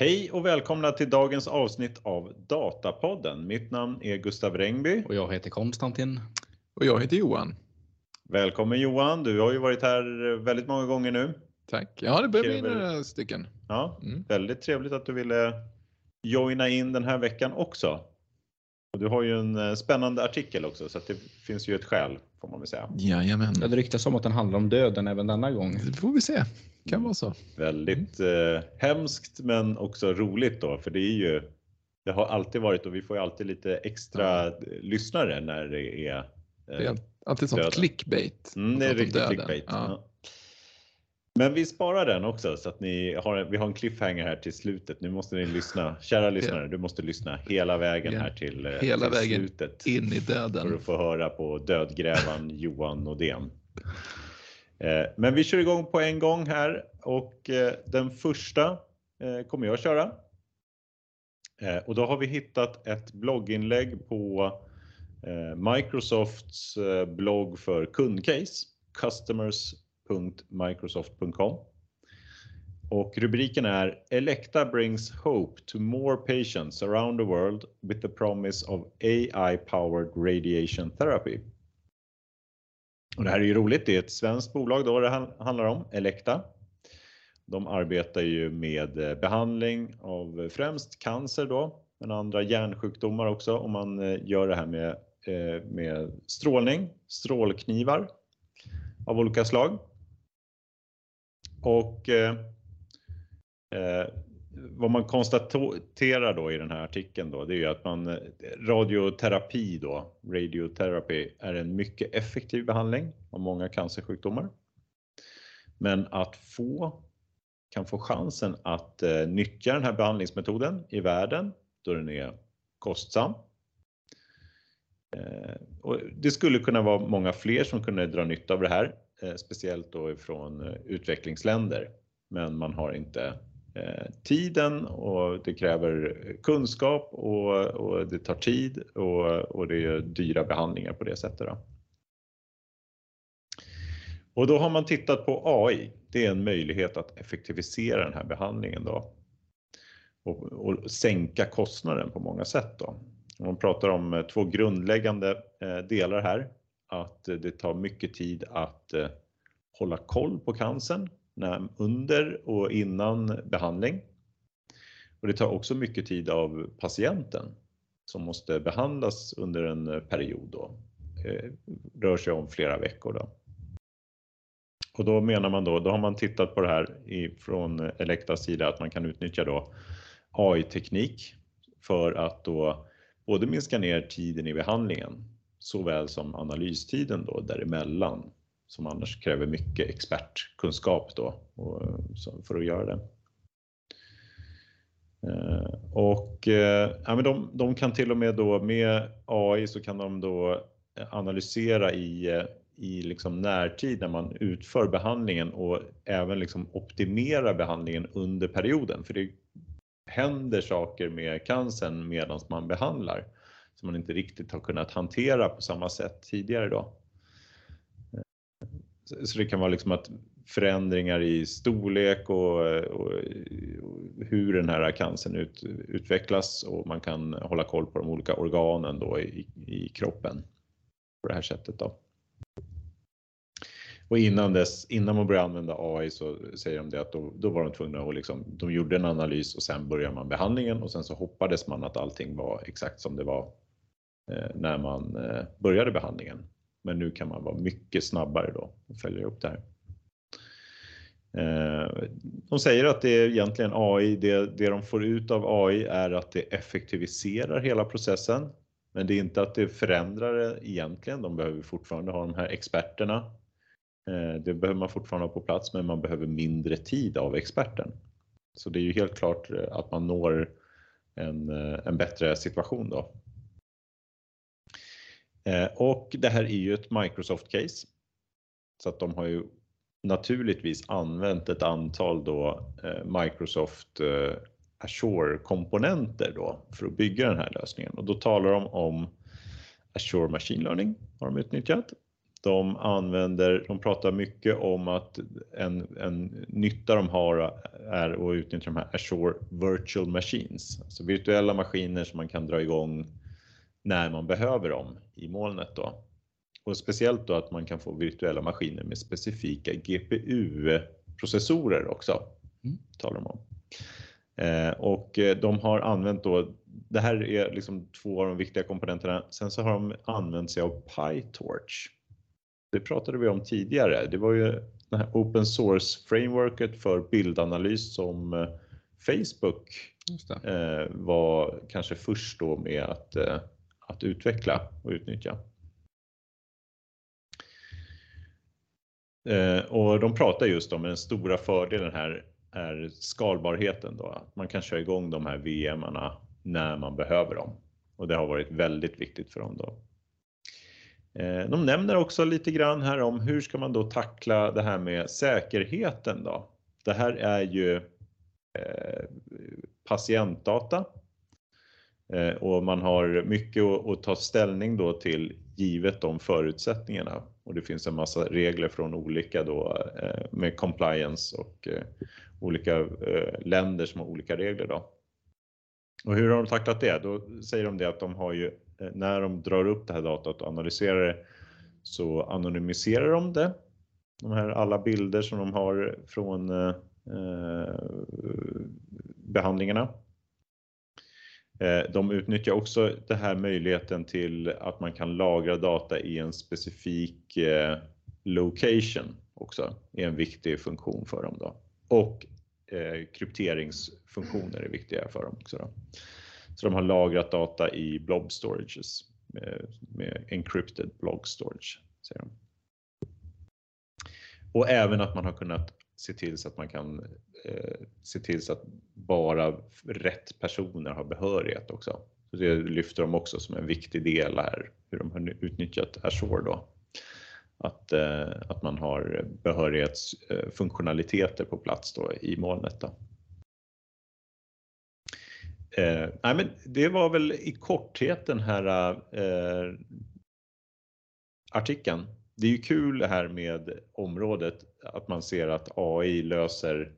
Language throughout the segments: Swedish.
Hej och välkomna till dagens avsnitt av Datapodden. Mitt namn är Gustav Rengby. Och jag heter Konstantin. Och jag heter Johan. Välkommen Johan, du har ju varit här väldigt många gånger nu. Tack. Ja, det börjar bli några stycken. Ja, mm. Väldigt trevligt att du ville joina in den här veckan också. Och du har ju en eh, spännande artikel också så det finns ju ett skäl får man väl säga. Jajamän. Det ryktas om att den handlar om döden även denna gång. Det får vi se. Kan vara så. Väldigt eh, hemskt men också roligt då för det är ju det har alltid varit och vi får ju alltid lite extra ja. lyssnare när det är. Eh, det är alltid sånt clickbait. Mm, det är riktigt clickbait. Ja. Ja. Men vi sparar den också så att ni har, vi har en cliffhanger här till slutet. Nu måste ni lyssna. Kära lyssnare, du måste lyssna hela vägen här till, eh, hela till vägen slutet. in i döden. För att få höra på dödgrävan Johan Nordén. Eh, men vi kör igång på en gång här och eh, den första kommer jag köra. Och då har vi hittat ett blogginlägg på Microsofts blogg för kundcase, Customers www.microsoft.com. Och rubriken är Elekta brings hope to more patients around the world with the promise of AI powered radiation therapy. Och det här är ju roligt, det är ett svenskt bolag då det handlar om, Elekta. De arbetar ju med eh, behandling av främst cancer då, men andra hjärnsjukdomar också om man eh, gör det här med, eh, med strålning, strålknivar av olika slag. Och eh, eh, vad man konstaterar då i den här artikeln då, det är ju att man, eh, radioterapi då, radioterapi är en mycket effektiv behandling av många cancersjukdomar. Men att få kan få chansen att eh, nyttja den här behandlingsmetoden i världen då den är kostsam. Eh, och det skulle kunna vara många fler som kunde dra nytta av det här Eh, speciellt då ifrån eh, utvecklingsländer. Men man har inte eh, tiden och det kräver kunskap och, och det tar tid och, och, det är dyra behandlingar på det sättet. Då. Och då har man tittat på AI. Det är en möjlighet att effektivisera den här behandlingen då och, och sänka kostnaden på många sätt. Då. Man pratar om två grundläggande delar här att eh, det tar mycket tid att eh, hålla koll på cancern under och innan behandling. Och det tar också mycket tid av patienten som måste behandlas under en eh, period. Då. Rör sig om flera veckor. Då. Och då menar man då, då har man tittat på det här från Elektas sida att man kan utnyttja då AI-teknik för att då både minska ner tiden i behandlingen såväl som analystiden då däremellan som annars kräver mycket expertkunskap då för att göra det. Eh, och eh, ja, men de, de kan till och med då med AI så kan de då analysera i, eh, i liksom närtid när man utför behandlingen och även liksom optimera behandlingen under perioden. För det händer saker med cancern medan man behandlar som man inte riktigt har kunnat hantera på samma sätt tidigare då. Så det kan vara liksom att förändringar i storlek och, och, och hur den här cancern ut, utvecklas och man kan hålla koll på de olika organen då i, i kroppen på det här sättet. Då. Och innan, dess, innan man började använda AI så säger de det att då, då var de tvungna att liksom, de gjorde en analys och sen började man behandlingen och sen så hoppades man att allting var exakt som det var Eh, när man eh, började behandlingen. Men nu kan man vara mycket snabbare då och följa upp det här. Eh, de säger att det är egentligen AI, det, det de får ut av AI är att det effektiviserar hela processen. Men det är inte att det förändrar det egentligen. De behöver fortfarande ha de här experterna. Det behöver man fortfarande ha på plats, men man behöver mindre tid av experten. Så det är ju helt klart att man når en, en bättre situation då. Eh, och det här är ju ett Microsoft-case. Så att de har ju naturligtvis använt ett antal då eh, Microsoft eh, Azure-komponenter då för att bygga den här lösningen. Och då talar de om Azure Machine Learning har de utnyttjat. De använder, de pratar mycket om att en, en nytta de har är att utnyttja de här Azure Virtual Machines, alltså virtuella maskiner som man kan dra igång när man behöver dem i molnet då. Och speciellt då att man kan få virtuella maskiner med specifika GPU-processorer också. Mm. Talar de om. Eh, och de har använt då, det här är liksom två av de viktiga komponenterna. Sen så har de använt sig av PyTorch. Det pratade vi om tidigare. Det var ju det här open source frameworket för bildanalys som eh, Facebook eh, var kanske först då med att, att utveckla och utnyttja. Eh, och de pratar just om den stora fördelen här är skalbarheten då, att man kan köra igång de här VMarna när man behöver dem och det har varit väldigt viktigt för dem då. Eh, de nämner också lite grann här om hur ska man då tackla det här med säkerheten då? Det här är ju eh, patientdata Eh, och man har mycket att ta ställning då till givet de förutsättningarna och det finns en massa regler från olika då eh, med compliance och eh, olika länder som har olika regler då. Och hur har de tacklat det? Då säger de det att de har ju, när de drar upp det här datat och analyserar det så anonymiserar de det. De här alla bilder som de har från eh behandlingarna. Eh, de utnyttjar också den här möjligheten till att man kan lagra data i en specifik eh, location också, är en viktig funktion för dem. Då och eh, krypteringsfunktioner är viktiga för dem också. Då. Så de har lagrat data i blob storages med, med encrypted blob storage. Säger de. Och även att man har kunnat se till så att man kan eh, se till så att bara rätt personer har behörighet också. Så det lyfter de också som en viktig del här, hur de har utnyttjat Azure då att, eh, att man har behörighetsfunktionaliteter eh, på plats då i molnet. Då. Eh, nej men det var väl i korthet den här eh, artikeln. Det är ju kul det här med området att man ser att AI löser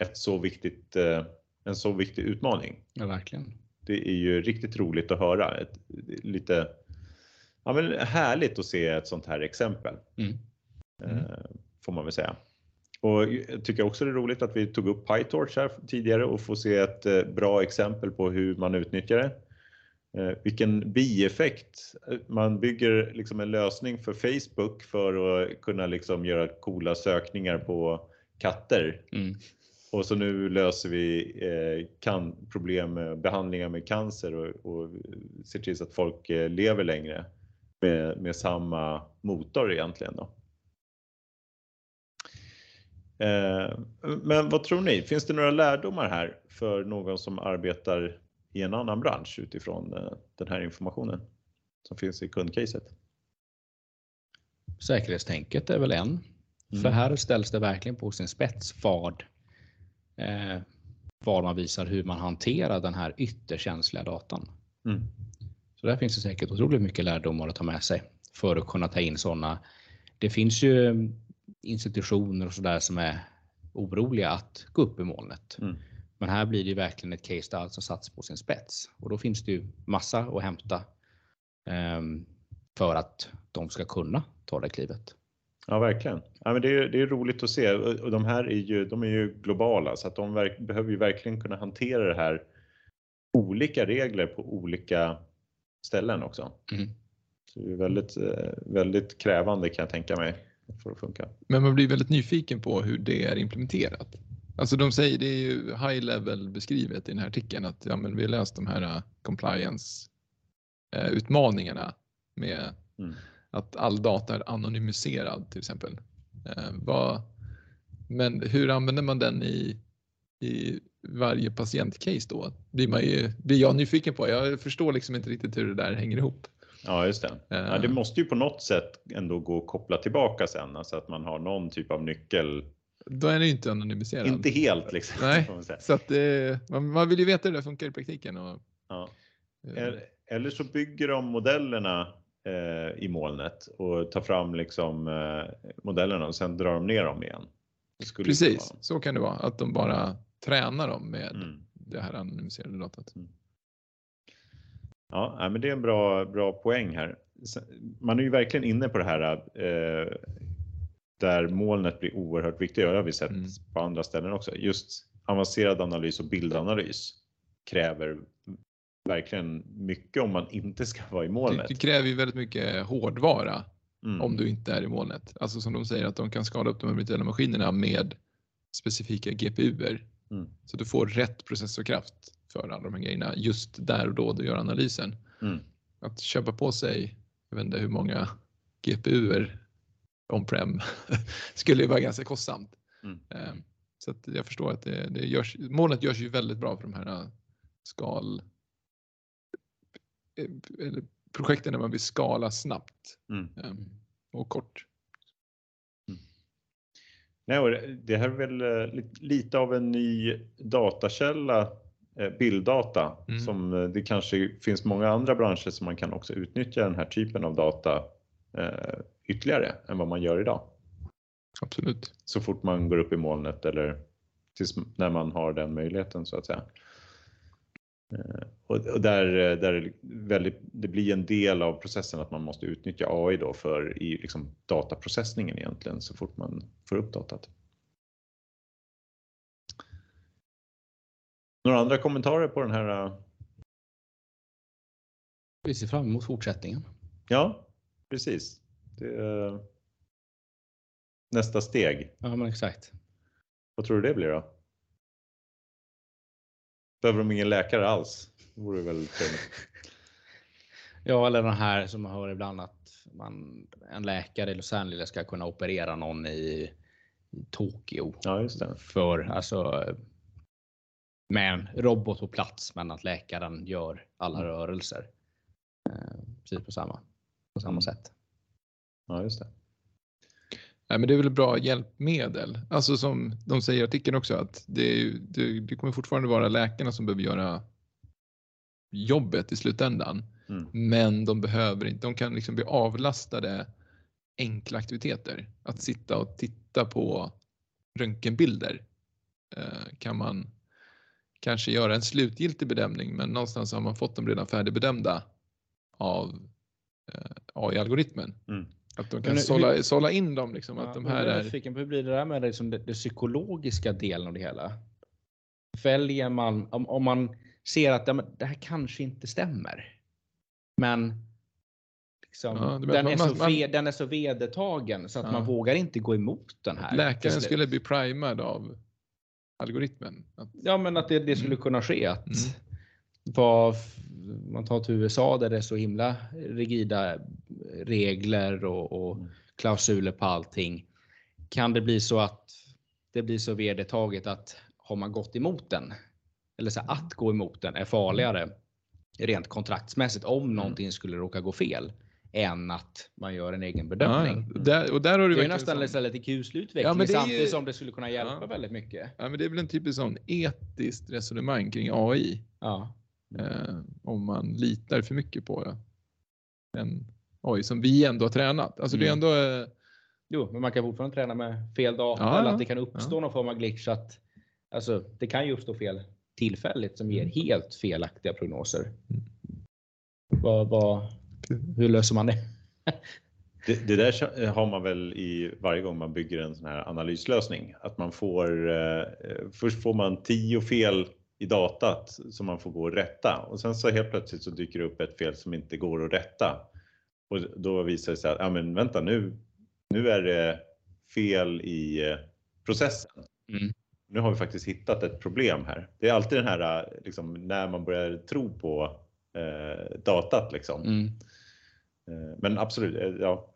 ett så viktigt, eh, en så viktig utmaning. Ja, verkligen. Det är ju riktigt roligt att höra. Ett, lite ja, men härligt att se ett sånt här exempel. Mm. Mm. Får man väl säga. Och jag tycker också det är roligt att vi tog upp PyTorch här tidigare och får se ett eh, bra exempel på hur man utnyttjar det. Eh, vilken bieffekt! Man bygger liksom en lösning för Facebook för att kunna liksom göra coola sökningar på katter. Mm. Och så nu löser vi kan, problem med behandlingar med cancer och, och ser till så att folk lever längre med, med samma motor egentligen. Då. Eh, men vad tror ni? Finns det några lärdomar här för någon som arbetar i en annan bransch utifrån eh, den här informationen som finns i kundcaset? Säkerhetstänket är väl en. Mm. För här ställs det verkligen på sin spets vad, eh, vad man visar hur man hanterar den här ytterkänsliga datan. Mm. Så där finns det säkert otroligt mycket lärdomar att ta med sig för att kunna ta in sådana. Det finns ju institutioner och sådär som är oroliga att gå upp i molnet. Mm. Men här blir det verkligen ett case där alltså satts på sin spets och då finns det ju massa att hämta um, för att de ska kunna ta det klivet. Ja, verkligen. Ja, men det, är, det är roligt att se och de här är ju, de är ju globala så att de verk, behöver ju verkligen kunna hantera det här olika regler på olika ställen också. Mm. Så det är väldigt, eh, väldigt krävande kan jag tänka mig för att funka. Men man blir väldigt nyfiken på hur det är implementerat. Alltså de säger, det är ju high level beskrivet i den här artikeln att ja, men vi har löst de här uh, compliance uh, utmaningarna med mm. Att all data är anonymiserad till exempel. Uh, vad, men hur använder man den i, i varje patientcase då? Blir, man ju, blir jag nyfiken på. Jag förstår liksom inte riktigt hur det där hänger ihop. Ja, just det. Ja, det måste ju på något sätt ändå gå att koppla tillbaka sen, alltså att man har någon typ av nyckel. Då är det inte anonymiserat. Inte helt liksom. Nej, så att eh, man, man, vill ju veta hur det funkar i praktiken. Och, ja. Eller så bygger de modellerna eh, i molnet och tar fram liksom eh, modellerna och sen drar de ner dem igen. Precis, så kan det vara. Att de bara tränar dem med mm. det här anonymiserade datat. Mm. Ja, men det är en bra, bra poäng här. Man är ju verkligen inne på det här eh, där molnet blir oerhört viktigt. Det har vi sett mm. på andra ställen också. Just avancerad analys och bildanalys kräver verkligen mycket om man inte ska vara i molnet. Det, det kräver ju väldigt mycket hårdvara mm. om du inte är i molnet. Alltså som de säger att de kan skala upp de här virtuella maskinerna med specifika GPUer. Mm. Så du får rätt processorkraft för alla de här grejerna just där och då du gör analysen. Mm. Att köpa på sig, jag vet inte hur många GPUer on-prem skulle ju vara ganska kostsamt. Mm. Ehm, så jag förstår att det, det görs, molnet görs ju väldigt bra för de här äh, skal eh, projekten där man vill skala snabbt mm. Ehm, och kort. Mm. Nej, det här är väl eh, lite av en ny datakälla, eh, bilddata, mm. som det kanske finns många andra branscher som man kan också utnyttja den här typen av data ytterligare än vad man gör idag. Absolut. Så fort man går upp i molnet eller tills när man har den möjligheten så att säga. Eh, och där, där väldigt, det blir en del av processen att man måste utnyttja AI då för i liksom dataprocessningen egentligen så fort man får upp datat. Några andra kommentarer på den här? Eh? Vi ser fram emot fortsättningen. Ja, precis. Nästa steg. Ja, men exakt. Vad tror du det blir då? Behöver de ingen läkare alls? Det vore väl trevligt. Ja, eller den här som man hör ibland att man, en läkare i Los Angeles ska kunna operera någon i, i Tokyo. Ja, just det. För alltså med en robot på plats, men att läkaren gör alla mm. rörelser. Eh, precis på samma, på samma mm. sätt. Ja, just det. Nej, men det är väl bra hjälpmedel. Alltså som de säger i artikeln också att det, det, det kommer fortfarande vara läkarna som behöver göra jobbet i slutändan. Mm. Men de behöver inte, de kan liksom bli avlastade enkla aktiviteter. Att sitta och titta på röntgenbilder eh, kan man kanske göra en slutgiltig bedömning men någonstans har man fått dem redan färdigbedömda av eh, AI-algoritmen. Mm. Att de kan men, sålla, hur, sålla in dem. Liksom, ja, att de här är... Fiken, hur blir det där med liksom det, psykologiska delen av det hela? Väljer man, om, om man ser att ja, det här kanske inte stämmer. Men liksom, ja, den, man, är så man, ve, den är så vedertagen så att ja. man vågar inte gå emot den här. Läkaren skulle bli primad av algoritmen. Att, ja, men att det, det skulle kunna ske. Att, mm. vad, man tar till USA där det är så himla rigida regler och, och mm. klausuler på allting. Kan det bli så att det blir så vedertaget att har man gått emot den eller så att gå emot den är farligare rent kontraktsmässigt om mm. någonting skulle råka gå fel än att man gör en egen bedömning. Ja, där, och där har du det är nästan som... lite kuslig utveckling ja, samtidigt ju... som det skulle kunna hjälpa ja. väldigt mycket. Ja, men det är väl en typisk sån etiskt resonemang kring AI. Ja. Eh, om man litar för mycket på en AI som vi ändå har tränat. Alltså mm. det är mm. ändå. Eh... Jo, men man kan fortfarande träna med fel data ja, eller att det kan uppstå ja. någon form av glitch. Att, alltså, det kan ju uppstå fel tillfälligt som ger mm. helt felaktiga prognoser. Mm. Vad, vad, hur löser man det? det? Det där har man väl i varje gång man bygger en sån här analyslösning. Att man får, eh, först får man tio fel i datat som man får gå och rätta och sen så helt plötsligt så dyker det upp ett fel som inte går att rätta. Och då visar det sig att, ja men vänta nu, nu är det fel i eh, processen. Mm. Nu har vi faktiskt hittat ett problem här. Det är alltid den här eh, liksom, när man börjar tro på eh, datat liksom. Mm. Eh, men absolut, ja,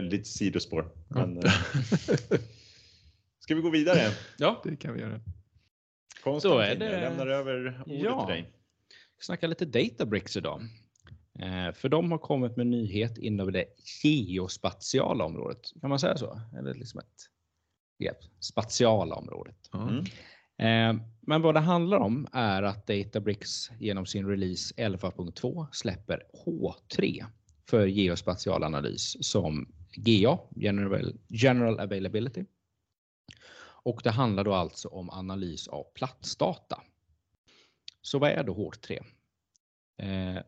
lite sidospår. Men, ska vi gå vidare? Ja, det kan vi göra. Konstantin, så är det. jag lämnar över ordet ja. till dig. Vi snackar lite Databricks idag. Eh, för de har kommit med nyhet inom det geospatiala området. Kan man säga så? Eller liksom ett begrepp. Spatiala området. Mm. Eh, men vad det handlar om är att Databricks genom sin release 11.2 släpper H3 för geospatial analys som GA, General, General Availability. Och det handlar då alltså om analys av platsdata. Så vad är då H3?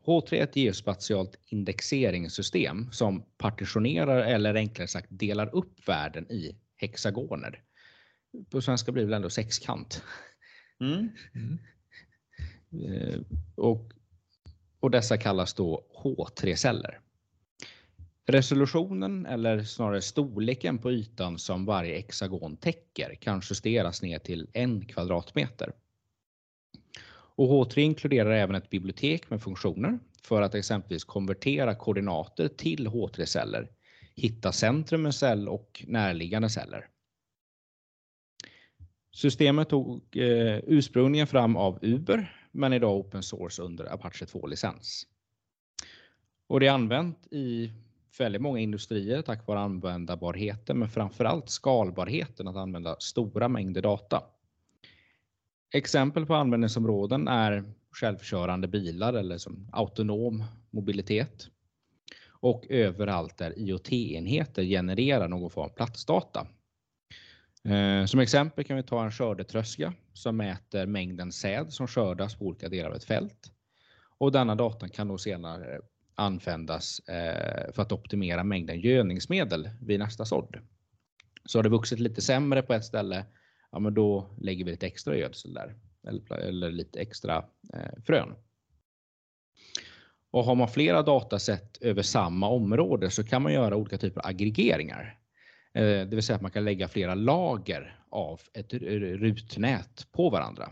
H3 är ett geospatialt indexeringssystem som partitionerar eller enklare sagt delar upp världen i hexagoner. På svenska blir det väl ändå sexkant. Mm. Mm. Och, och dessa kallas då H3-celler. Resolutionen eller snarare storleken på ytan som varje hexagon täcker kan justeras ner till en kvadratmeter. Och H3 inkluderar även ett bibliotek med funktioner för att exempelvis konvertera koordinater till H3-celler, hitta centrum med cell och närliggande celler. Systemet tog eh, ursprungligen fram av Uber, men idag open source under Apache 2-licens. Och det är använt i väldigt många industrier tack vare användbarheten, men framförallt skalbarheten att använda stora mängder data. Exempel på användningsområden är självkörande bilar eller som autonom mobilitet. Och överallt där IoT-enheter genererar någon form av platsdata. Eh, som exempel kan vi ta en skördetröska som mäter mängden säd som skördas på olika delar av ett fält. Och denna data kan då senare användas eh, för att optimera mängden gödningsmedel vid nästa sådd. Så har det vuxit lite sämre på ett ställe, ja men då lägger vi lite extra gödsel där eller, eller lite extra eh, frön. Och har man flera dataset över samma område så kan man göra olika typer av aggregeringar. Eh, det vill säga att man kan lägga flera lager av ett rutnät på varandra.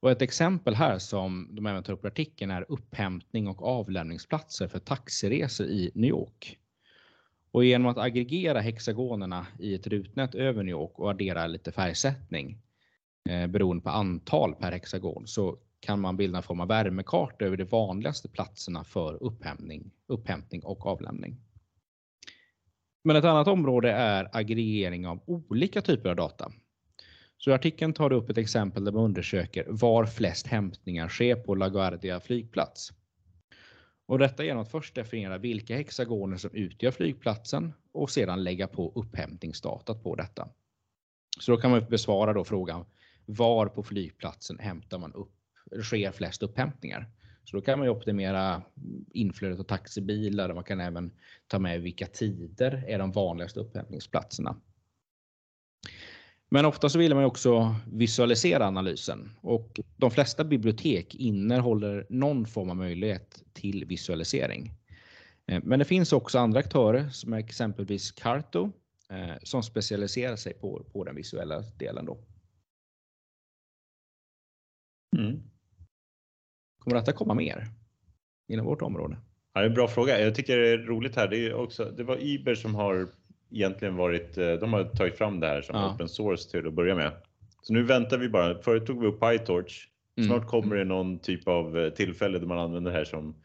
Och ett exempel här som de även tar upp i artikeln är upphämtning och avlämningsplatser för taxiresor i New York. Och genom att aggregera hexagonerna i ett rutnät över New York och addera lite färgsättning eh, beroende på antal per hexagon så kan man bilda en form av värmekarta över de vanligaste platserna för upphämtning, upphämtning och avlämning. Men ett annat område är aggregering av olika typer av data. Så i artikeln tar du upp ett exempel där man undersöker var flest hämtningar sker på LaGuardia flygplats. Och detta genom att först definiera vilka hexagoner som utgör flygplatsen och sedan lägga på upphämtningsdatat på detta. Så då kan man besvara då frågan var på flygplatsen hämtar man upp, sker flest upphämtningar? Så då kan man ju optimera inflödet av taxibilar. och Man kan även ta med vilka tider är de vanligaste upphämtningsplatserna. Men ofta så vill man också visualisera analysen och de flesta bibliotek innehåller någon form av möjlighet till visualisering. Eh, men det finns också andra aktörer som är exempelvis Carto eh, som specialiserar sig på, på den visuella delen. Då. Mm. Kommer detta komma mer inom vårt område? Ja, det är en bra fråga. Jag tycker det är roligt här. Det, är också, det var Iber som har egentligen varit, eh, de har tagit fram det här som ja. open source till att börja med. Så nu väntar vi bara. Förut tog vi upp PyTorch. Mm. Snart kommer det någon typ av eh, tillfälle där man använder det här som,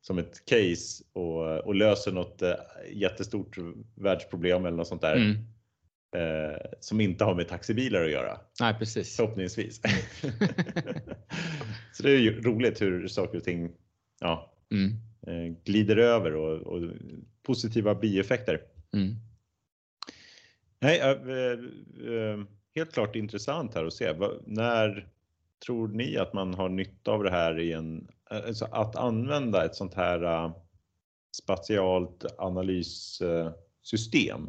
som ett case och, och löser något eh, jättestort världsproblem eller något sånt där. Mm. Eh, som inte har med taxibilar att göra. Nej, precis. Förhoppningsvis. Så det är ju roligt hur saker och ting ja, mm. eh, glider över och, och positiva bieffekter. Mm. Nej, äh, helt klart intressant här att se. När tror ni att man har nytta av det här i en, alltså att använda ett sånt här äh, spatialt analyssystem?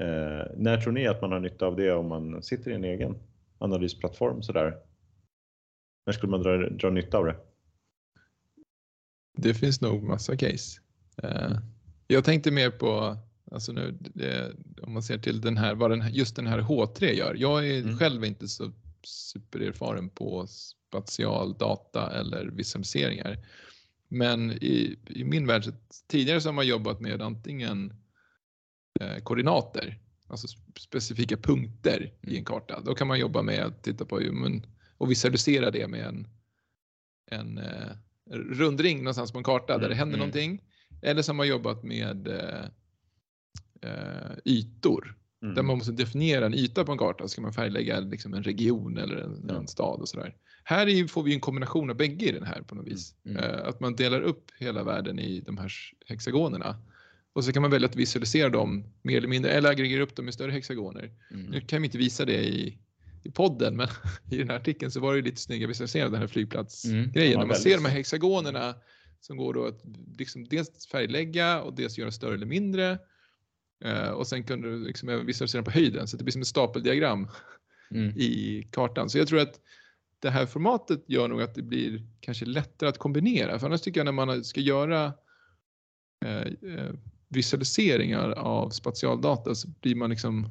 Äh, när tror ni att man har nytta av det om man sitter i en egen analysplattform sådär? När skulle man dra, dra nytta av det? Det finns nog massa case. Jag tänkte mer på Alltså nu, det, om man ser till den här, vad den, just den här H3 gör. Jag är mm. själv inte så supererfaren på spatial data eller visualiseringar. Men i, i min värld, tidigare så har man jobbat med antingen eh, koordinater, alltså specifika punkter mm. i en karta. Då kan man jobba med att titta på men, och visualisera det med en, en eh, rundring någonstans på en karta mm. där det händer mm. någonting. Eller så har man jobbat med eh, eh, ytor. Mm. Där man måste definiera en yta på en karta. Ska man färglägga liksom en region eller en, ja. en stad och sådär. Här får vi en kombination av bägge i den här på något vis. Mm. Uh, att man delar upp hela världen i de här hexagonerna. Och så kan man välja att visualisera dem mer eller mindre eller aggregera upp dem i större hexagoner. Mm. Nu kan vi inte visa det i, i podden men i den här artikeln så var det lite snygga visualiseringar den här flygplatsgrejen. Mm. När man ser de här hexagonerna som går då att liksom dels färglägga och dels göra större eller mindre. Uh, och sen kunde du liksom även visualisera på höjden så det blir som ett stapeldiagram mm. i kartan. Så jag tror att det här formatet gör nog att det blir kanske lättare att kombinera. För annars tycker jag när man ska göra uh, uh, visualiseringar av spatialdata så blir man liksom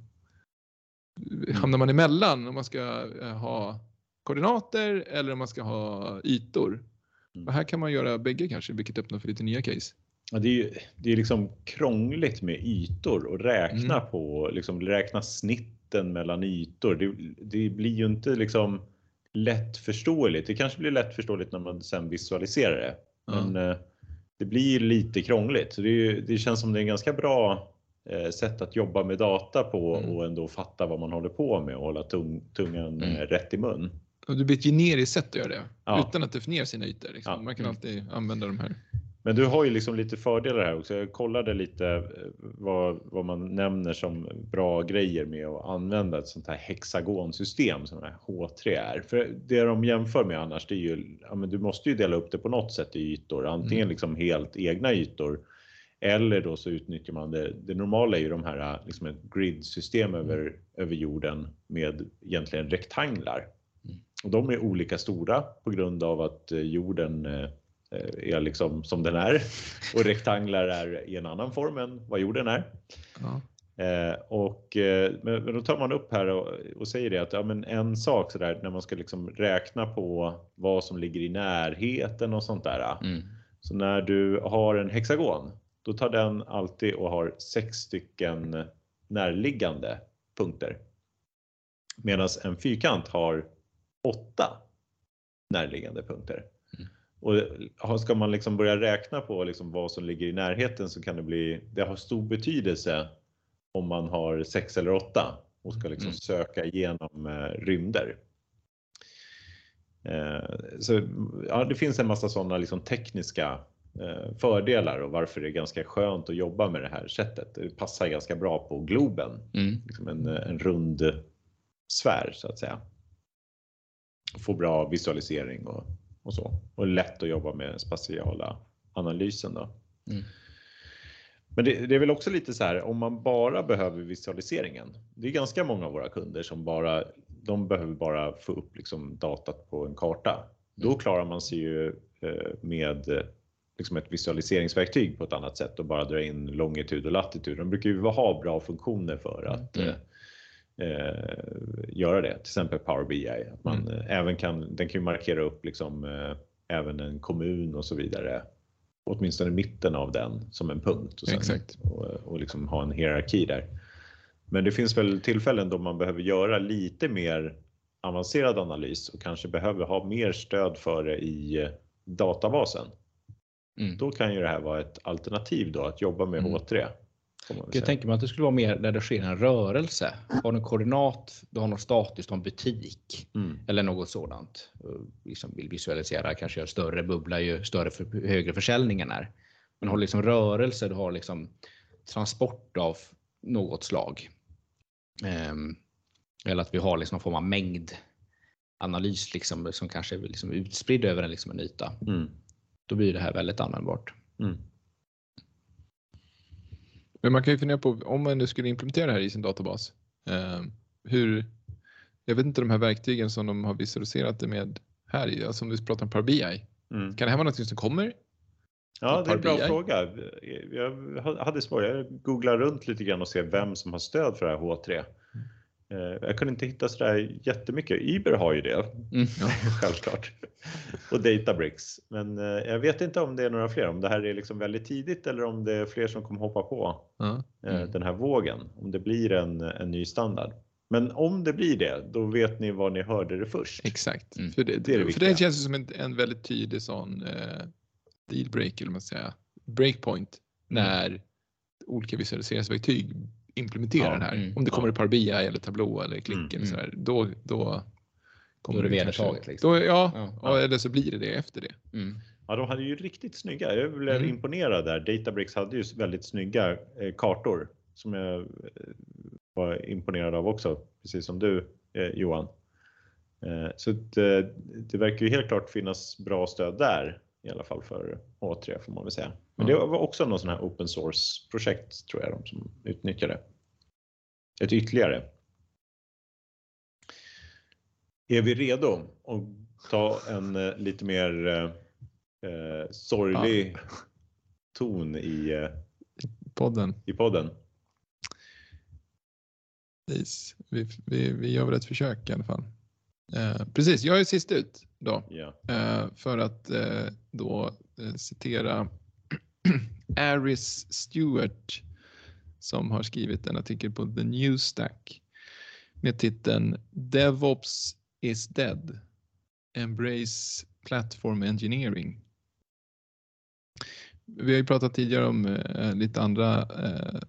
mm. hamnar man emellan om man ska ha koordinater eller om man ska ha ytor. Mm. Och här kan man göra bägge kanske, vilket öppnar för lite nya case. Ja, det är ju det är liksom krångligt med ytor och räkna mm. på, liksom räkna snitten mellan ytor. Det, det, blir ju inte liksom lättförståeligt. Det kanske blir lättförståeligt när man sen visualiserar det. Men mm. det blir lite krångligt. Så det, det, känns som det är en ganska bra eh, sätt att jobba med data på mm. och ändå fatta vad man håller på med och hålla tung, tungan mm. rätt i mun. Och det blir ett generiskt sätt att göra det ja. utan att definiera sina ytor. Liksom. Ja. Man kan mm. alltid använda de här. Men du har ju liksom lite fördelar här också. Jag kollade lite eh, vad, vad man nämner som bra grejer med att använda ett sånt här hexagonsystem som här H3 är. För det de jämför med annars, det är ju, ja, men du måste ju dela upp det på något sätt i ytor, antingen mm. liksom helt egna ytor eller då så utnyttjar man det. Det normala är ju de här liksom ett gridsystem över, över jorden med egentligen rektanglar. Och de är olika stora på grund av att eh, jorden eh, är liksom som den är och rektanglar är i en annan form än vad jorden är. Ja. Eh, och, men då tar man upp här och, och säger det att ja, men en sak så där, när man ska liksom räkna på vad som ligger i närheten och sånt där. Mm. Så när du har en hexagon, då tar den alltid och har sex stycken närliggande punkter. Medan en fyrkant har åtta närliggande punkter. Och ska man liksom börja räkna på liksom vad som ligger i närheten så kan det bli, det har stor betydelse om man har sex eller åtta och ska liksom mm. söka igenom eh, rymder. Eh, så ja, det finns en massa sådana liksom tekniska eh, fördelar och varför det är ganska skönt att jobba med det här sättet. Det passar ganska bra på Globen, mm. liksom en, en rund sfär så att säga få bra visualisering och, och så. Och lätt att jobba med spatiala analysen. Då. Mm. Men det, det, är väl också lite så här om man bara behöver visualiseringen. Det är ganska många av våra kunder som bara de behöver bara få upp liksom datat på en karta. Då mm. klarar man sig ju eh, med liksom ett visualiseringsverktyg på ett annat sätt och bara dra in longitud och latitud. De brukar ju ha bra funktioner för att mm. Eh, göra det. Till exempel Power BI. Att man mm. Eh, även kan, den kan ju markera upp liksom, eh, även en kommun och så vidare. Åtminstone mitten av den som en punkt och, sen, Exakt. och, och liksom ha en hierarki där. Men det finns väl tillfällen då man behöver göra lite mer avancerad analys och kanske behöver ha mer stöd för det i databasen. Mm. Då kan ju det här vara ett alternativ då att jobba med mm. H3. Jag tänker mig att det skulle vara mer där det sker en rörelse. Har du en koordinat, du har något statiskt, en butik mm. eller något sådant. Liksom vill visualisera, kanske göra större bubbla ju större för, högre försäljningen är. Men har liksom rörelse, du har liksom transport av något slag. Um, eller att vi har liksom någon form av mängdanalys liksom, som kanske är liksom utspridd över en, liksom en yta. Mm. Då blir det här väldigt användbart. Mm. Men man kan ju fundera på om man nu skulle implementera det här i sin databas. Eh, hur, jag vet inte de här verktygen som de har visualiserat det med här, alltså om vi pratar om Power BI. Mm. Kan det här vara något som kommer? Ja, det är en bra BI? fråga. Jag hade svårt, jag googlade runt lite grann och se vem som har stöd för det här H3. Eh, jag kunde inte hitta sådär jättemycket. Uber har ju det, mm. självklart. Och Databricks. Men eh, jag vet inte om det är några fler, om det här är liksom väldigt tidigt eller om det är fler som kommer hoppa på eh, mm. den här vågen. Om det blir en, en ny standard. Men om det blir det, då vet ni var ni hörde det först. Exakt, mm. för, det, det, det för det känns som en, en väldigt tydlig sån eh, dealbreak, eller man säga, breakpoint, mm. när olika visualiseringsverktyg implementera ja, det här. Mm, om det kommer ja. i BI eller Tableau eller Click mm, eller mm. sådär, då, då kommer då är det vedertaget. Liksom. Då, ja, ja, eller så blir det det efter det. Mm. Ja, de hade ju riktigt snygga. Jag blev mm. imponerad där. Databricks hade ju väldigt snygga eh, kartor som jag eh, var imponerad av också, precis som du eh, Johan. Eh, så det, det verkar ju helt klart finnas bra stöd där i alla fall för A3 får man väl säga. Men det var också någon sån här open source projekt tror jag de som utnyttjade. Ett ytterligare. Är vi redo att ta en eh, lite mer eh, sorglig ja. ton i eh, podden? I podden? Precis. Vi, vi, vi gör väl ett försök i alla fall. Eh, precis, jag är sist ut då. Yeah. Eh, för att eh, då eh, citera Aris Stewart som har skrivit en artikel på The New Stack med titeln DevOps is dead. Embrace platform engineering. Vi har ju pratat tidigare om eh, lite andra eh,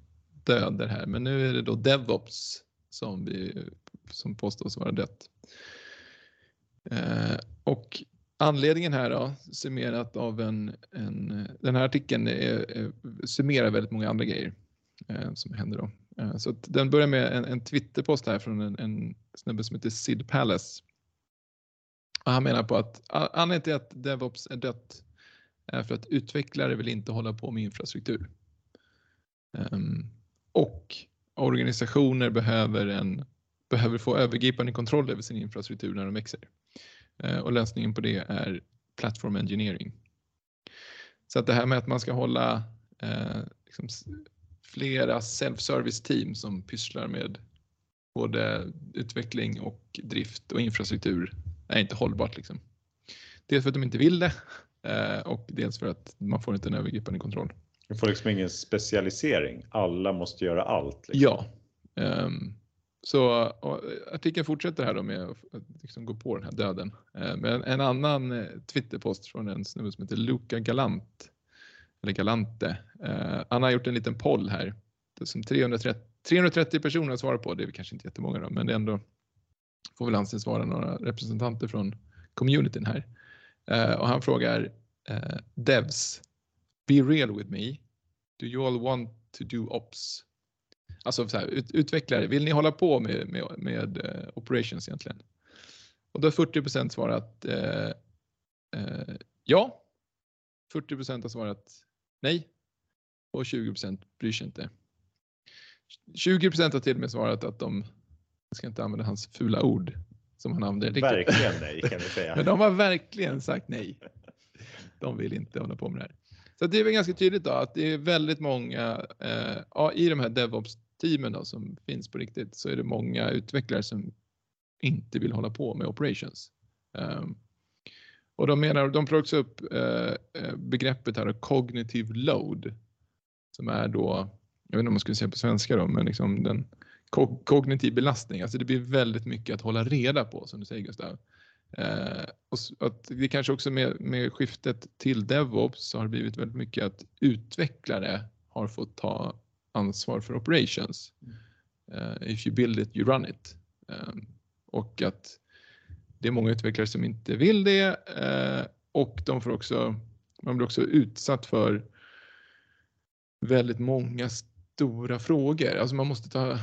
döder här, men nu är det då DevOps som, vi, som påstås vara dött. Eh, och anledningen här då, summerat av en, en den här artikeln är, är, summerar väldigt många andra grejer eh, som händer då. Eh, så den börjar med en, en Twitterpost här från en, en snubbe som heter Sid Palace. Och han menar på att anledningen till att DevOps är dött är för att utvecklare vill inte hålla på med infrastruktur. Um, och organisationer behöver, en, behöver få övergripande kontroll över sin infrastruktur när de växer. Eh, och lösningen på det är platform engineering. Så att det här med att man ska hålla eh, liksom flera self-service team som pysslar med både utveckling och drift och infrastruktur är inte hållbart. Liksom. Dels för att de inte vill det eh, och dels för att man får inte en övergripande kontroll. Du får liksom ingen specialisering. Alla måste göra allt. Liksom. Ja. Um, så eh, artikeln fortsätter här då med att liksom gå på den här döden. Eh, men en annan eh, Twitterpost från en snubbe som heter Luca Galant. Eller Galante. Han har gjort en liten poll här. Det som 330, 330 personer har svarat på. Det är kanske inte jättemånga då, men det är ändå får väl anses vara några representanter från communityn här. och han frågar Devs Be real with me. Do you all want to do ops? Alltså så här, ut, utvecklare, vill ni hålla på med, med, med uh, operations egentligen? Och då har 40 svarat uh, uh, ja. 40% har svarat nej och 20 bryr sig inte. 20 har till och med svarat att de, jag ska inte använda hans fula ord som han använder. Verkligen nej kan vi säga. Men de har verkligen sagt nej. De vill inte hålla på med det här. Så det är väl ganska tydligt då att det är väldigt många, eh, i de här teamen då, som finns på riktigt så är det många utvecklare som inte vill hålla på med operations. Um, och de menar, de plockar också upp eh, eh begreppet här cognitive load som är då, jag vet inte om man skulle säga på svenska då, men liksom den ko kognitiv belastning. Alltså det blir väldigt mycket att hålla reda på som du säger Gustav. Eh, och att det kanske också med, med skiftet till DevOps så har det blivit väldigt mycket att utvecklare har fått ta ansvar för operations. Uh, if you build it, you run it. Um, och att det är många utvecklare som inte vill det uh, och de får också, man blir också utsatt för väldigt många stora frågor. Alltså man måste ta,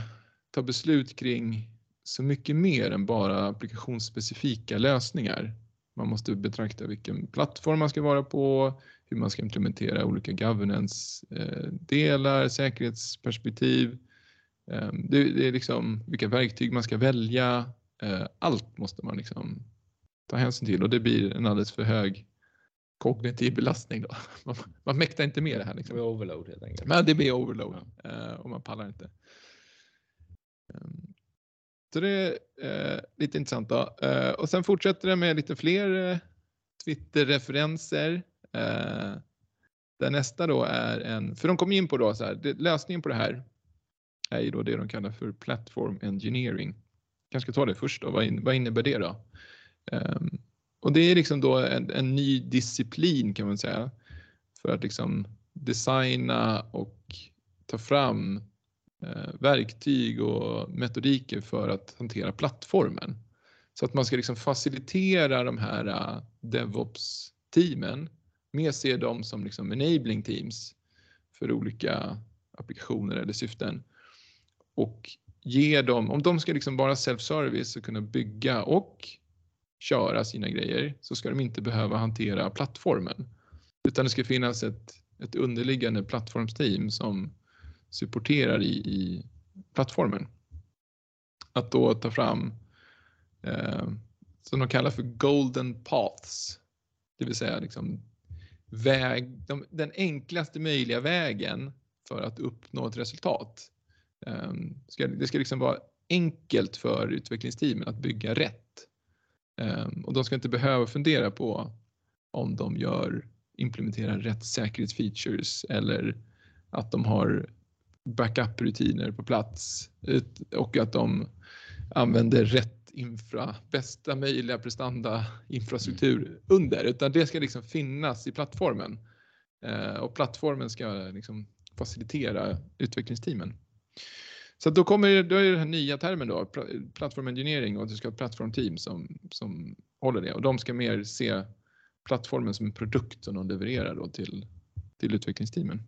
ta beslut kring så mycket mer än bara applikationsspecifika lösningar. Man måste betrakta vilken plattform man ska vara på, hur man ska implementera olika governance-delar, säkerhetsperspektiv. Ehm, det är liksom vilka verktyg man ska välja. Eh, allt måste man liksom ta hänsyn till och det blir en alldeles för hög kognitiv belastning. Då. Man, man mäktar inte med det här. Liksom. Det blir overload helt enkelt. Men det blir overload ja. Eh, och man pallar inte. Ehm, så det är eh, lite intressant. Då. Eh, och sen fortsätter det med lite fler eh, Twitter-referenser. Eh, där nästa då är en, för de kom in på då så här, det, lösningen på det här är ju då det de kallar för platform engineering. Jag kanske ska ta det först då, vad, in, vad innebär det då? Eh, och det är liksom då en, en, ny disciplin kan man säga för att liksom designa och ta fram eh, verktyg och metodiker för att hantera plattformen. Så att man ska liksom facilitera de här uh, DevOps-teamen, mer se dem som liksom enabling teams för olika applikationer eller syften. Och ge dem, om de ska liksom vara self-service och kunna bygga och köra sina grejer så ska de inte behöva hantera plattformen. Utan det ska finnas ett, ett underliggande plattformsteam som supporterar i, i plattformen. Att då ta fram eh, som de kallar för golden paths, det vill säga liksom väg, de, den enklaste möjliga vägen för att uppnå ett resultat. Um, ska, det ska liksom vara enkelt för utvecklingsteamen att bygga rätt. Um, och de ska inte behöva fundera på om de gör, implementerar rätt säkerhetsfeatures eller att de har backup-rutiner på plats och att de använder rätt infra, bästa möjliga prestanda infrastruktur mm. under, utan det ska liksom finnas i plattformen. Eh, och plattformen ska liksom facilitera utvecklingsteamen. Så då kommer då är den här nya termen då, plattform engineering och du ska ha ett plattformteam som, som håller det och de ska mer se plattformen som en produkt som de levererar då till, till utvecklingsteamen.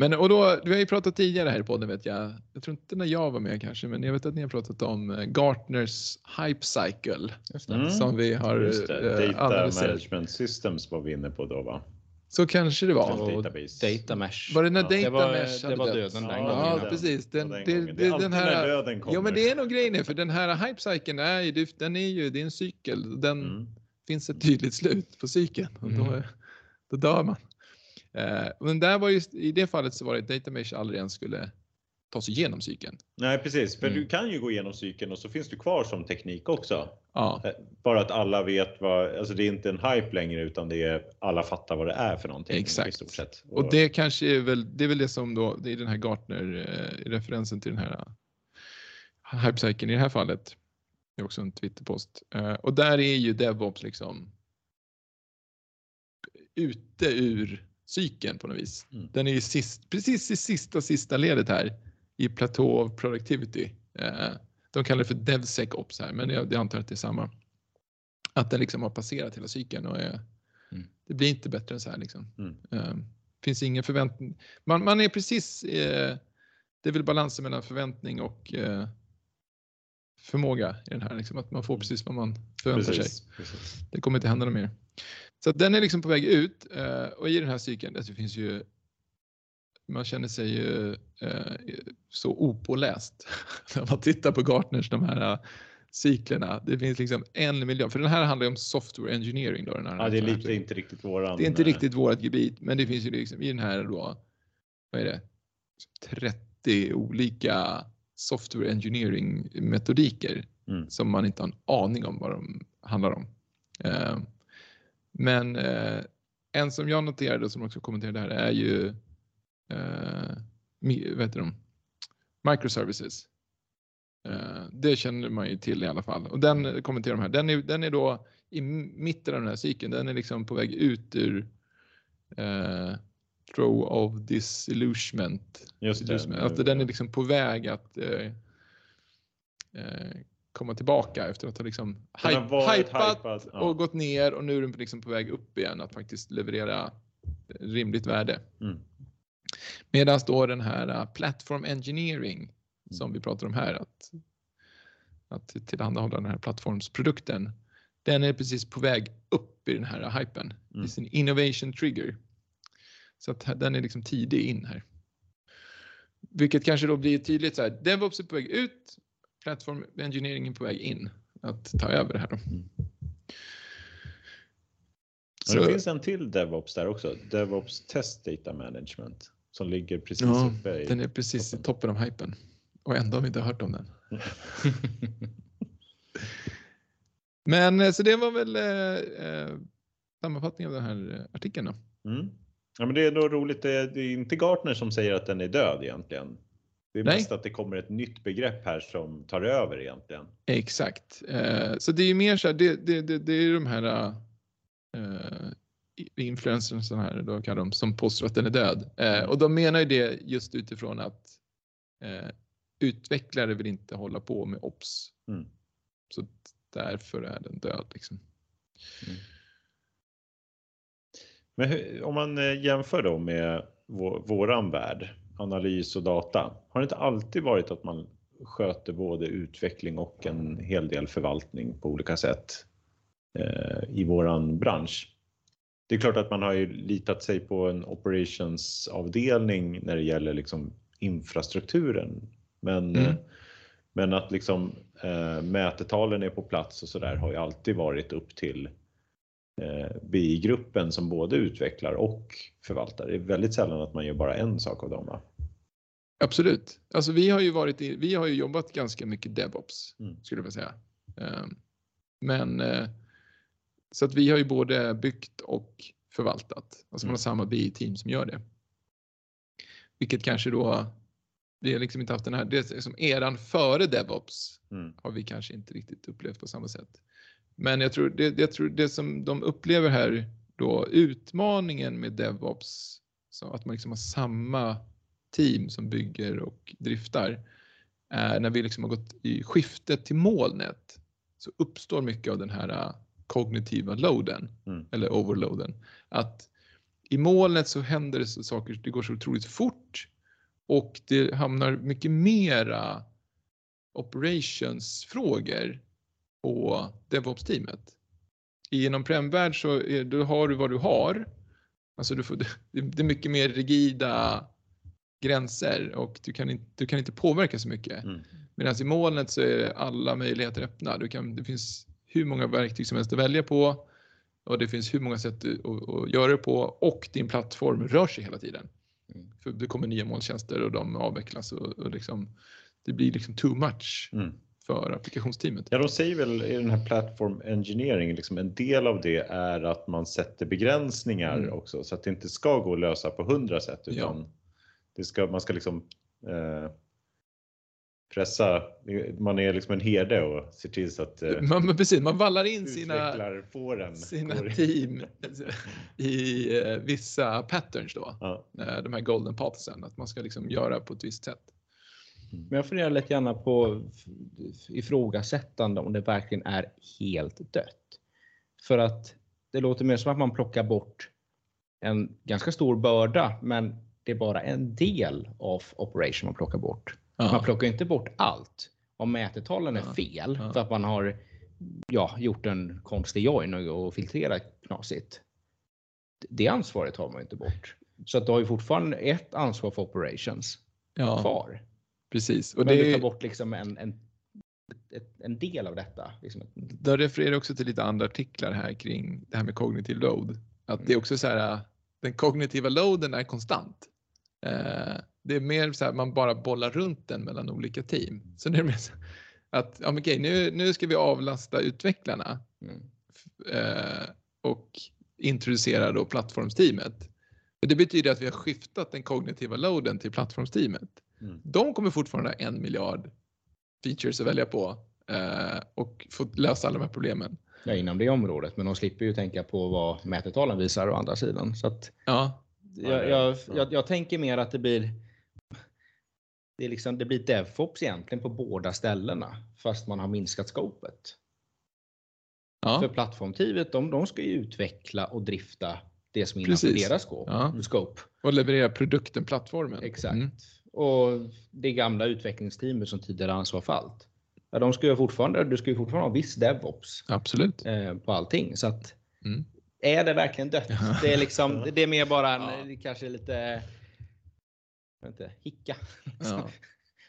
Men och då, vi har ju pratat tidigare här i podden vet jag. Jag tror inte när jag var med kanske, men jag vet att ni har pratat om eh, Gartners Hype Cycle mm. som vi har Just det. Eh, Data Management Systems var vi inne på då va? Så kanske det var. Och data mesh. Var det när data det var, mesh Det var döden den gången. Ja, precis. Den, den, det, det, den här, döden kommer. Ja, men det är nog grejen för den här hype cykeln är ju, den är ju, det är en cykel. Den mm. finns ett tydligt slut på cykeln och då, mm. då dör man. Eh, men där var ju, i det fallet så var det data mesh aldrig ens skulle ta sig igenom cykeln. Nej precis, för mm. du kan ju gå igenom cykeln och så finns du kvar som teknik också. Ja. Eh, bara att alla vet vad, alltså det är inte en hype längre utan det är alla fattar vad det är för någonting. Exakt. Och, och det kanske är väl, det är väl det som då, det är den här Gartner eh, referensen till den här hypecykeln i det här fallet. Det är också en Twitterpost eh, och där är ju DevOps liksom ute ur cykeln på något vis. Mm. Den är ju sist, precis i sista, sista ledet här i platå of productivity. Eh, de kallar det för DevSecOps här, men jag, jag antar att det är samma. Att den liksom har passerat hela cykeln och är, mm. det blir inte bättre än så här liksom. Mm. Eh, finns ingen förväntning. Man, man är precis, eh, det är väl balansen mellan förväntning och eh, förmåga i den här, liksom, att man får mm. precis vad man förväntar precis, sig. Precis. Det kommer inte hända något mer. Så den är liksom på väg ut eh, och i den här cykeln, alltså det finns ju man känner sig ju eh, så opåläst när man tittar på Gartners de här eh, cyklerna. Det finns liksom en miljard, för den här handlar ju om software engineering. Då, den här, ja, det är lite, inte riktigt våran. Det är inte riktigt vårat gebit, men det finns ju liksom i den här då, vad är det, 30 olika software engineering metodiker mm. som man inte har en aning om vad de handlar om. Men eh, en som jag noterade som också kommenterade här är ju eh, vet de, microservices. Eh, det känner man ju till i alla fall och den kommenterar de här. Den är, den är då i mitten av den här cykeln. Den är liksom på väg ut ur eh, throw of disillusionment. Just det. Att den är liksom på väg att eh, eh, komma tillbaka efter att ha liksom hypat, hypat ja. och gått ner och nu är den liksom på väg upp igen att faktiskt leverera rimligt värde. Mm. Medan då den här uh, platform engineering mm. som vi pratar om här, att, att tillhandahålla den här plattformsprodukten, den är precis på väg upp i den här hypen. Mm. i sin innovation trigger. Så att den är liksom tidig in här. Vilket kanske då blir tydligt så här, DevOps är på väg ut, Platform Engineering är på väg in att ta över det här. Då. Mm. Det finns en till DevOps där också, DevOps Test Data Management som ligger precis ja, uppe i Den är precis toppen. i toppen av hypen och ändå har vi inte hört om den. Men eh, så det var väl eh, eh, sammanfattning av den här artikeln. Då. Mm. Ja, men det är då roligt. Det är inte Gartner som säger att den är död egentligen. Det är Nej. mest att det kommer ett nytt begrepp här som tar över egentligen. Exakt, eh, så det är mer så här, det, det, det, det är de här eh, influencers här, då kallar de som påstår att den är död. Eh, och de menar ju det just utifrån att eh, utvecklare vill inte hålla på med ops. Mm. Så därför är den död. Liksom. Mm. Men hur, om man eh, jämför då med vår, våran värld, analys och data, har det inte alltid varit att man sköter både utveckling och en hel del förvaltning på olika sätt eh, i våran bransch? Det är klart att man har ju litat sig på en operationsavdelning när det gäller liksom infrastrukturen. Men, mm. men att liksom eh, mätetalen är på plats och så där har ju alltid varit upp till eh, BI-gruppen som både utvecklar och förvaltar. Det är väldigt sällan att man gör bara en sak av dem. Va? Absolut. Alltså vi har ju varit i, vi har ju jobbat ganska mycket DevOps mm. skulle jag säga. Um, men uh, så att vi har ju både byggt och förvaltat. Alltså man har mm. samma BI-team som gör det. Vilket kanske då vi har liksom inte haft den här, det är som eran före DevOps mm. har vi kanske inte riktigt upplevt på samma sätt. Men jag tror det, jag tror det som de upplever här då utmaningen med DevOps, så att man liksom har samma team som bygger och driftar, är när vi liksom har gått i skiftet till molnet så uppstår mycket av den här äh, kognitiva loaden mm. eller overloaden. Att i molnet så händer det så saker, det går så otroligt fort och det hamnar mycket mera operationsfrågor på DevOps-teamet. I en on-prem-värld så är, då har du vad du har. Alltså du får, det är mycket mer rigida gränser och du kan inte, du kan inte påverka så mycket. Mm. Medan i molnet så är alla möjligheter öppna. Du kan, det finns hur många verktyg som helst att välja på och det finns hur många sätt att, att göra det på och din plattform rör sig hela tiden. Mm. För det kommer nya molntjänster och de avvecklas och, och liksom, det blir liksom too much. Mm för applikationsteamet? Ja, de säger väl i den här platform engineering, liksom en del av det är att man sätter begränsningar mm. också så att det inte ska gå att lösa på hundra sätt utan ja. Det ska, man ska liksom eh, pressa, man är liksom en herde och ser till så att eh, man, precis, man vallar in sina, sina team i eh, vissa patterns då. Ja. Eh, de här golden pattersen, att man ska liksom göra på ett visst sätt. Men jag funderar lite grann på ifrågasättande om det verkligen är helt dött. För att det låter mer som att man plockar bort en ganska stor börda, men det är bara en del av operation man plockar bort. Ja. Man plockar inte bort allt. Om mätetalen är fel ja. för att man har ja, gjort en konstig join och filtrerat knasigt. Det ansvaret har man inte bort. Så att du har ju fortfarande ett ansvar för operations ja. kvar. Precis. Och Men det, du tar bort liksom en, en, en del av detta. Liksom. Då refererar också till lite andra artiklar här kring det här med kognitiv load. Att mm. det är också så här, den kognitiva loaden är konstant. Eh, det är mer så här man bara bollar runt den mellan olika team. Så det är mer så att ja, okej, nu, nu ska vi avlasta utvecklarna mm. eh, och introducera då plattformsteamet. Det betyder att vi har skiftat den kognitiva loaden till plattformsteamet. Mm. De kommer fortfarande ha en miljard features att välja på eh, och få lösa alla de här problemen. Ja, inom det området, men de slipper ju tänka på vad mätetalen visar å andra sidan. Så att ja. Jag, jag, jag, jag tänker mer att det blir det, är liksom, det blir DevOps egentligen på båda ställena fast man har minskat scopet. Ja. För plattformteamet, de, de ska ju utveckla och drifta det som är deras scope. Ja. scope. Och leverera produkten, plattformen. Exakt. Mm. Och det gamla utvecklingsteamet som tidigare ansvar för allt. Ja, de ska ju fortfarande, du ska ju fortfarande ha viss DevOps. Absolut. Eh, på allting. Så att, mm. är det verkligen dött? Det är, liksom, det är mer bara en, ja. kanske lite inte, hicka. Ja.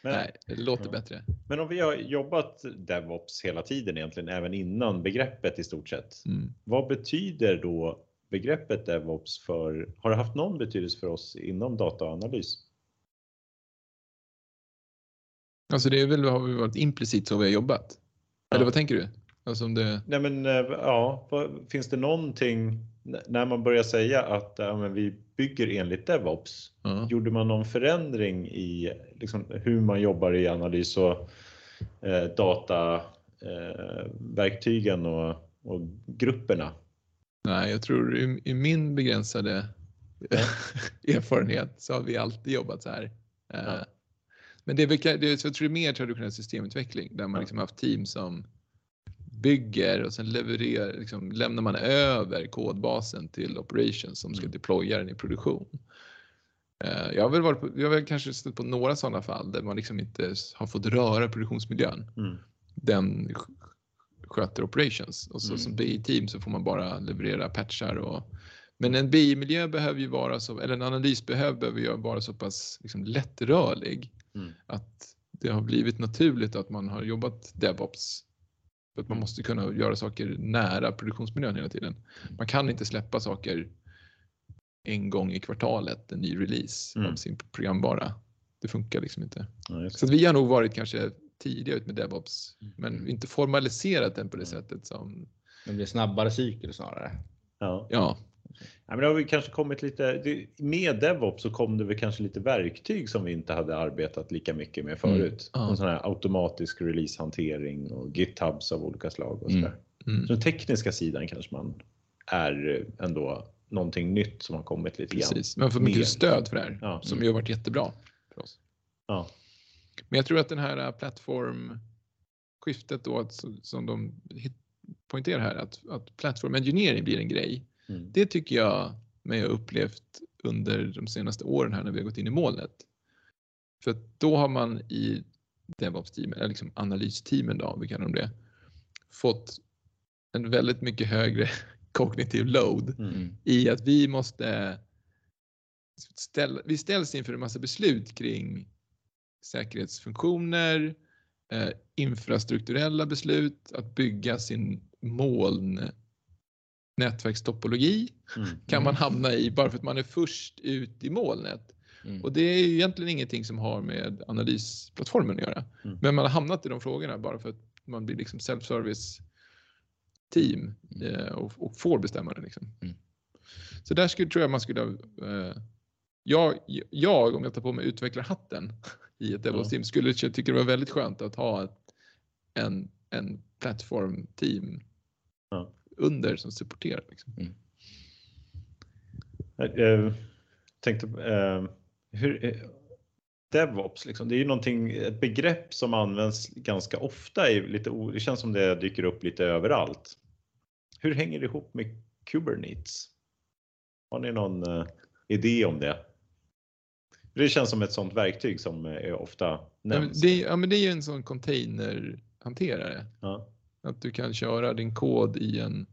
Men, Nej, det låter ja. bättre. Men om vi har jobbat DevOps hela tiden egentligen, även innan begreppet i stort sett. Mm. Vad betyder då begreppet DevOps för, har det haft någon betydelse för oss inom dataanalys? Alltså det är väl, har vi varit implicit så vi har jobbat? Ja. Eller vad tänker du? Alltså om det... Nej men eh, ja, finns det någonting när man börjar säga att ja, men vi bygger enligt DevOps, ja. gjorde man någon förändring i liksom, hur man jobbar i analys och eh, dataverktygen eh, och, och grupperna? Nej, jag tror i, i min begränsade erfarenhet så har vi alltid jobbat så här. Ja. Men det är, det är, jag tror det är mer traditionell systemutveckling där man liksom haft team som bygger och sen levererar, liksom, lämnar man över kodbasen till operations som ska mm. deploya den i produktion. Eh, jag har väl, varit på, jag har väl kanske stött på några sådana fall där man liksom inte har fått röra produktionsmiljön. Mm. Den sköter operations och så mm. som BI-team så får man bara leverera patchar och men en BI-miljö behöver ju vara så, eller en analys behöver ju vara så pass liksom lättrörlig mm. att det har blivit naturligt att man har jobbat DevOps. För att man mm. måste kunna göra saker nära produktionsmiljön hela tiden. Man kan inte släppa saker en gång i kvartalet, en ny release mm. av sin programvara. Det funkar liksom inte. Ja, så vi har nog varit kanske tidiga ut med DevOps, mm. men inte formaliserat den på det mm. sättet som... Det blir snabbare cykel snarare. Ja. ja. Ja, men det har vi kanske kommit lite, med DevOps så kom det väl kanske lite verktyg som vi inte hade arbetat lika mycket med förut. Mm. Ja. sån här automatisk releasehantering och GitHubs av olika slag och mm. sådär. Mm. Så den tekniska sidan kanske man är ändå någonting nytt som har kommit lite grann. Precis, man får mycket stöd för det här ja. som mm. ju har varit jättebra för oss. Ja. Men jag tror att den här plattformskiftet då som de poängterar här att, att plattform engineering blir en grej Mm. Det tycker jag mig ha upplevt under de senaste åren här när vi har gått in i molnet. För då har man i DevOps-teamen, eller liksom analysteamen då, vi kallar dem det, fått en väldigt mycket högre kognitiv load mm. i att vi måste ställa, vi ställs inför en massa beslut kring säkerhetsfunktioner, eh, infrastrukturella beslut, att bygga sin moln nätverkstopologi mm. kan man hamna i bara för att man är först ut i molnet. Mm. Och det är ju egentligen ingenting som har med analysplattformen att göra. Mm. Men man har hamnat i de frågorna bara för att man blir liksom self-service team mm. eh, och, och, får bestämma det. Liksom. Mm. Så där skulle, tror jag man skulle eh, jag, jag, om jag tar på mig utvecklarhatten i ett DevOps-team, skulle tycka det var väldigt skönt att ha ett, en, en plattform-team ja under som supporterar. Liksom. Mm. Jag tänkte, eh, hur, eh, DevOps, liksom, det är ju någonting, ett begrepp som används ganska ofta. I lite, det känns som det dyker upp lite överallt. Hur hänger det ihop med Kubernetes? Har ni någon idé om det? Det känns som ett sådant verktyg som är ofta nämns. Ja, det, ja, men det är ju en sån containerhanterare. Ja. Att du kan köra din kod i en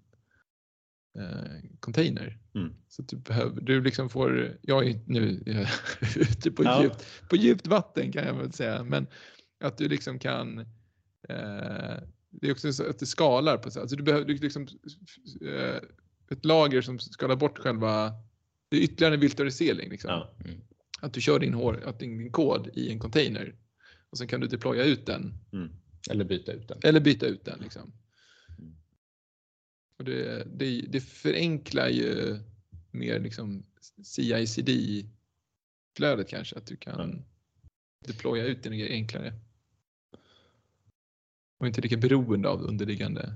eh, container. Mm. Så du behöver, du liksom får, jag är nu ute på, ja. djupt, på djupt vatten kan jag väl säga, men att du liksom kan eh, det är också så att det skalar på så alltså du behöver liksom eh, ett lager som skalar bort själva, det är ytterligare en virtualisering liksom. Ja. Mm. Att du kör din, hår, att din, din kod i en container och sen kan du deploya ut den. Mm. Eller byta ut den. Eller byta ut den. Liksom. Mm. Och det, det, det, förenklar ju mer liksom CI-CD-flödet kanske, att du kan mm. deploya ut den enklare. Och inte lika beroende av underliggande.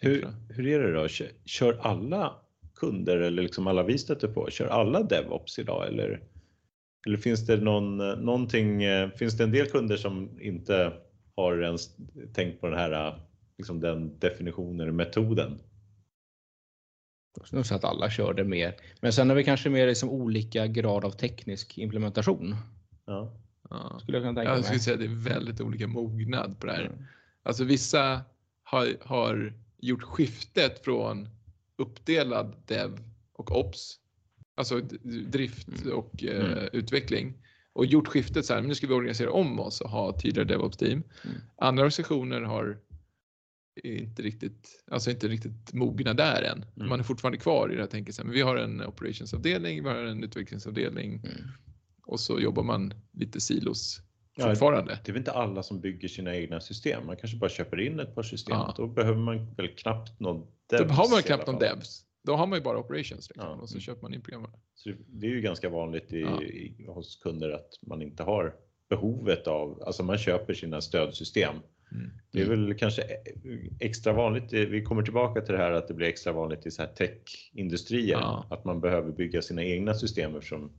Hur, hur är det då? Kör alla kunder eller liksom alla vi stöter på, kör alla DevOps idag eller, eller finns det någon, någonting, eh, finns det en del kunder som inte har ens tänkt på den här, liksom den definitionen, metoden. Jag skulle nog säga att alla kör det mer. Men sen är vi kanske mer liksom olika grad av teknisk implementation. Ja. ja. Skulle jag kunna tänka Jag skulle säga att det är väldigt olika mognad på det här. Mm. Alltså vissa har, har gjort skiftet från uppdelad dev och ops, alltså drift mm. och mm. Uh, utveckling och gjort skiftet så här, men nu ska vi organisera om oss och ha tydligare DevOps-team. Mm. Andra organisationer har inte riktigt, alltså inte riktigt mogna där än. Mm. Man är fortfarande kvar i det här tänket, men vi har en operationsavdelning, vi har en utvecklingsavdelning mm. och så jobbar man lite silos fortfarande. Ja, det är väl inte alla som bygger sina egna system. Man kanske bara köper in ett par system. Ja. Då behöver man väl knappt någon devs. Då har man knappt någon devs. Då har man ju bara operations liksom, ja. och så köper man in programvara. Så det är ju ganska vanligt i, ja. i, hos kunder att man inte har behovet av, alltså man köper sina stödsystem Mm. Det är väl kanske extra vanligt, vi kommer tillbaka till det här att det blir extra vanligt i så här techindustrier, ja. att man behöver bygga sina egna system eftersom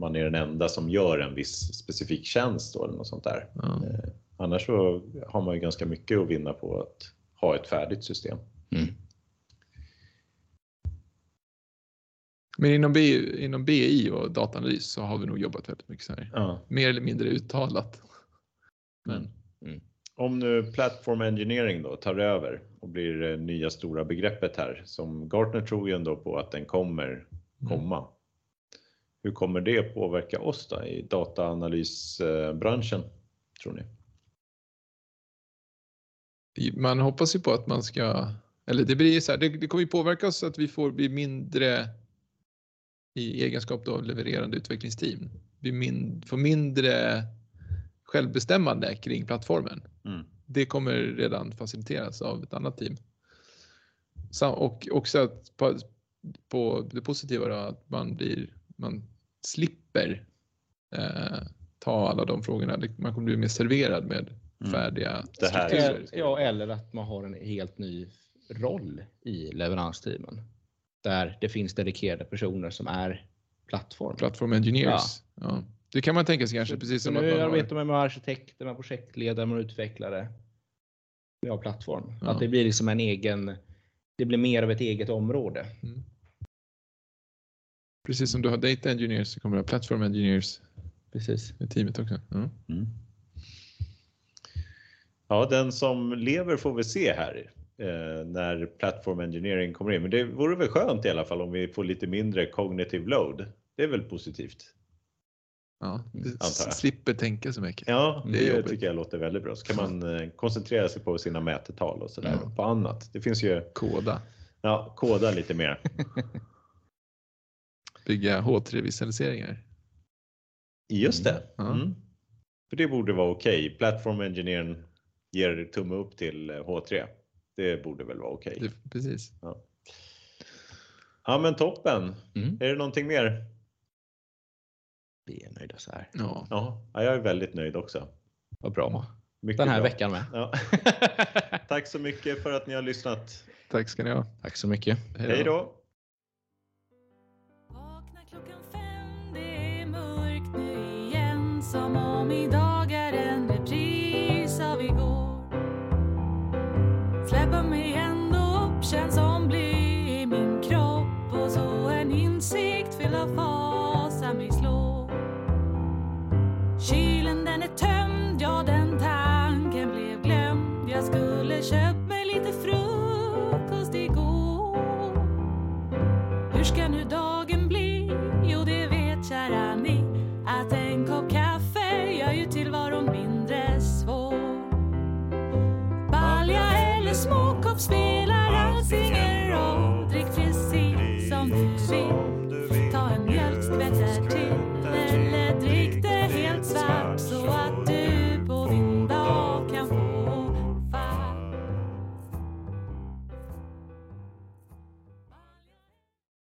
man är den enda som gör en viss specifik tjänst eller något sånt där. Ja. Eh, annars så har man ju ganska mycket att vinna på att ha ett färdigt system. Mm. Men inom BI, inom BI och dataanalys så har vi nog jobbat väldigt mycket så här. Ja. Mer eller mindre uttalat. Men. Mm. Om nu Platform Engineering då tar över och blir det nya stora begreppet här som Gartner tror ju ändå på att den kommer mm. komma. Mm. Hur kommer det påverka oss då i dataanalysbranschen tror ni? Man hoppas ju på att man ska, eller det blir så här, det, det kommer ju påverka oss att vi får bli mindre i egenskap av levererande utvecklingsteam. Vi min, får mindre självbestämmande kring plattformen. Mm. Det kommer redan faciliteras av ett annat team. Och också att på, på det positiva då, att man, blir, man slipper eh, ta alla de frågorna. Man kommer bli mer serverad med mm. färdiga mm. strukturer. Ja, eller att man har en helt ny roll i leveransteamen där det finns dedikerade personer som är plattform. Plattform engineers. Ja. ja. Det kan man tänka sig kanske. Precis som nu att man arbetar man med arkitekter, med projektledare, med utvecklare. Har plattform. Ja. Att det blir liksom en egen, det blir mer av ett eget område. Mm. Precis som du har data engineers så kommer du ha platform engineers Precis. i teamet också. Ja. Mm. ja, den som lever får vi se här eh, när platform engineering kommer in. Men det vore väl skönt i alla fall om vi får lite mindre cognitive load. Det är väl positivt? Ja, slipper tänka så mycket. Ja, det, det tycker jag låter väldigt bra. Så kan man eh, koncentrera sig på sina mätetal och sådär. Ja. På annat. Det finns ju... Koda. Ja, koda lite mer. Bygga H3-visualiseringar. Just det. Mm. Mm. För det borde vara okej. Okay. Platform Engineering ger tumme upp till H3. Det borde väl vara okej. Okay. Precis. Ja. ja men toppen. Mm. Är det någonting mer? Vi är nöjda så här. Ja. ja, jag är väldigt nöjd också. Vad bra. Mycket Den här bra. veckan med. Ja. Tack så mycket för att ni har lyssnat. Tack ska ni ha. Tack så mycket. Hej då. som om idag return.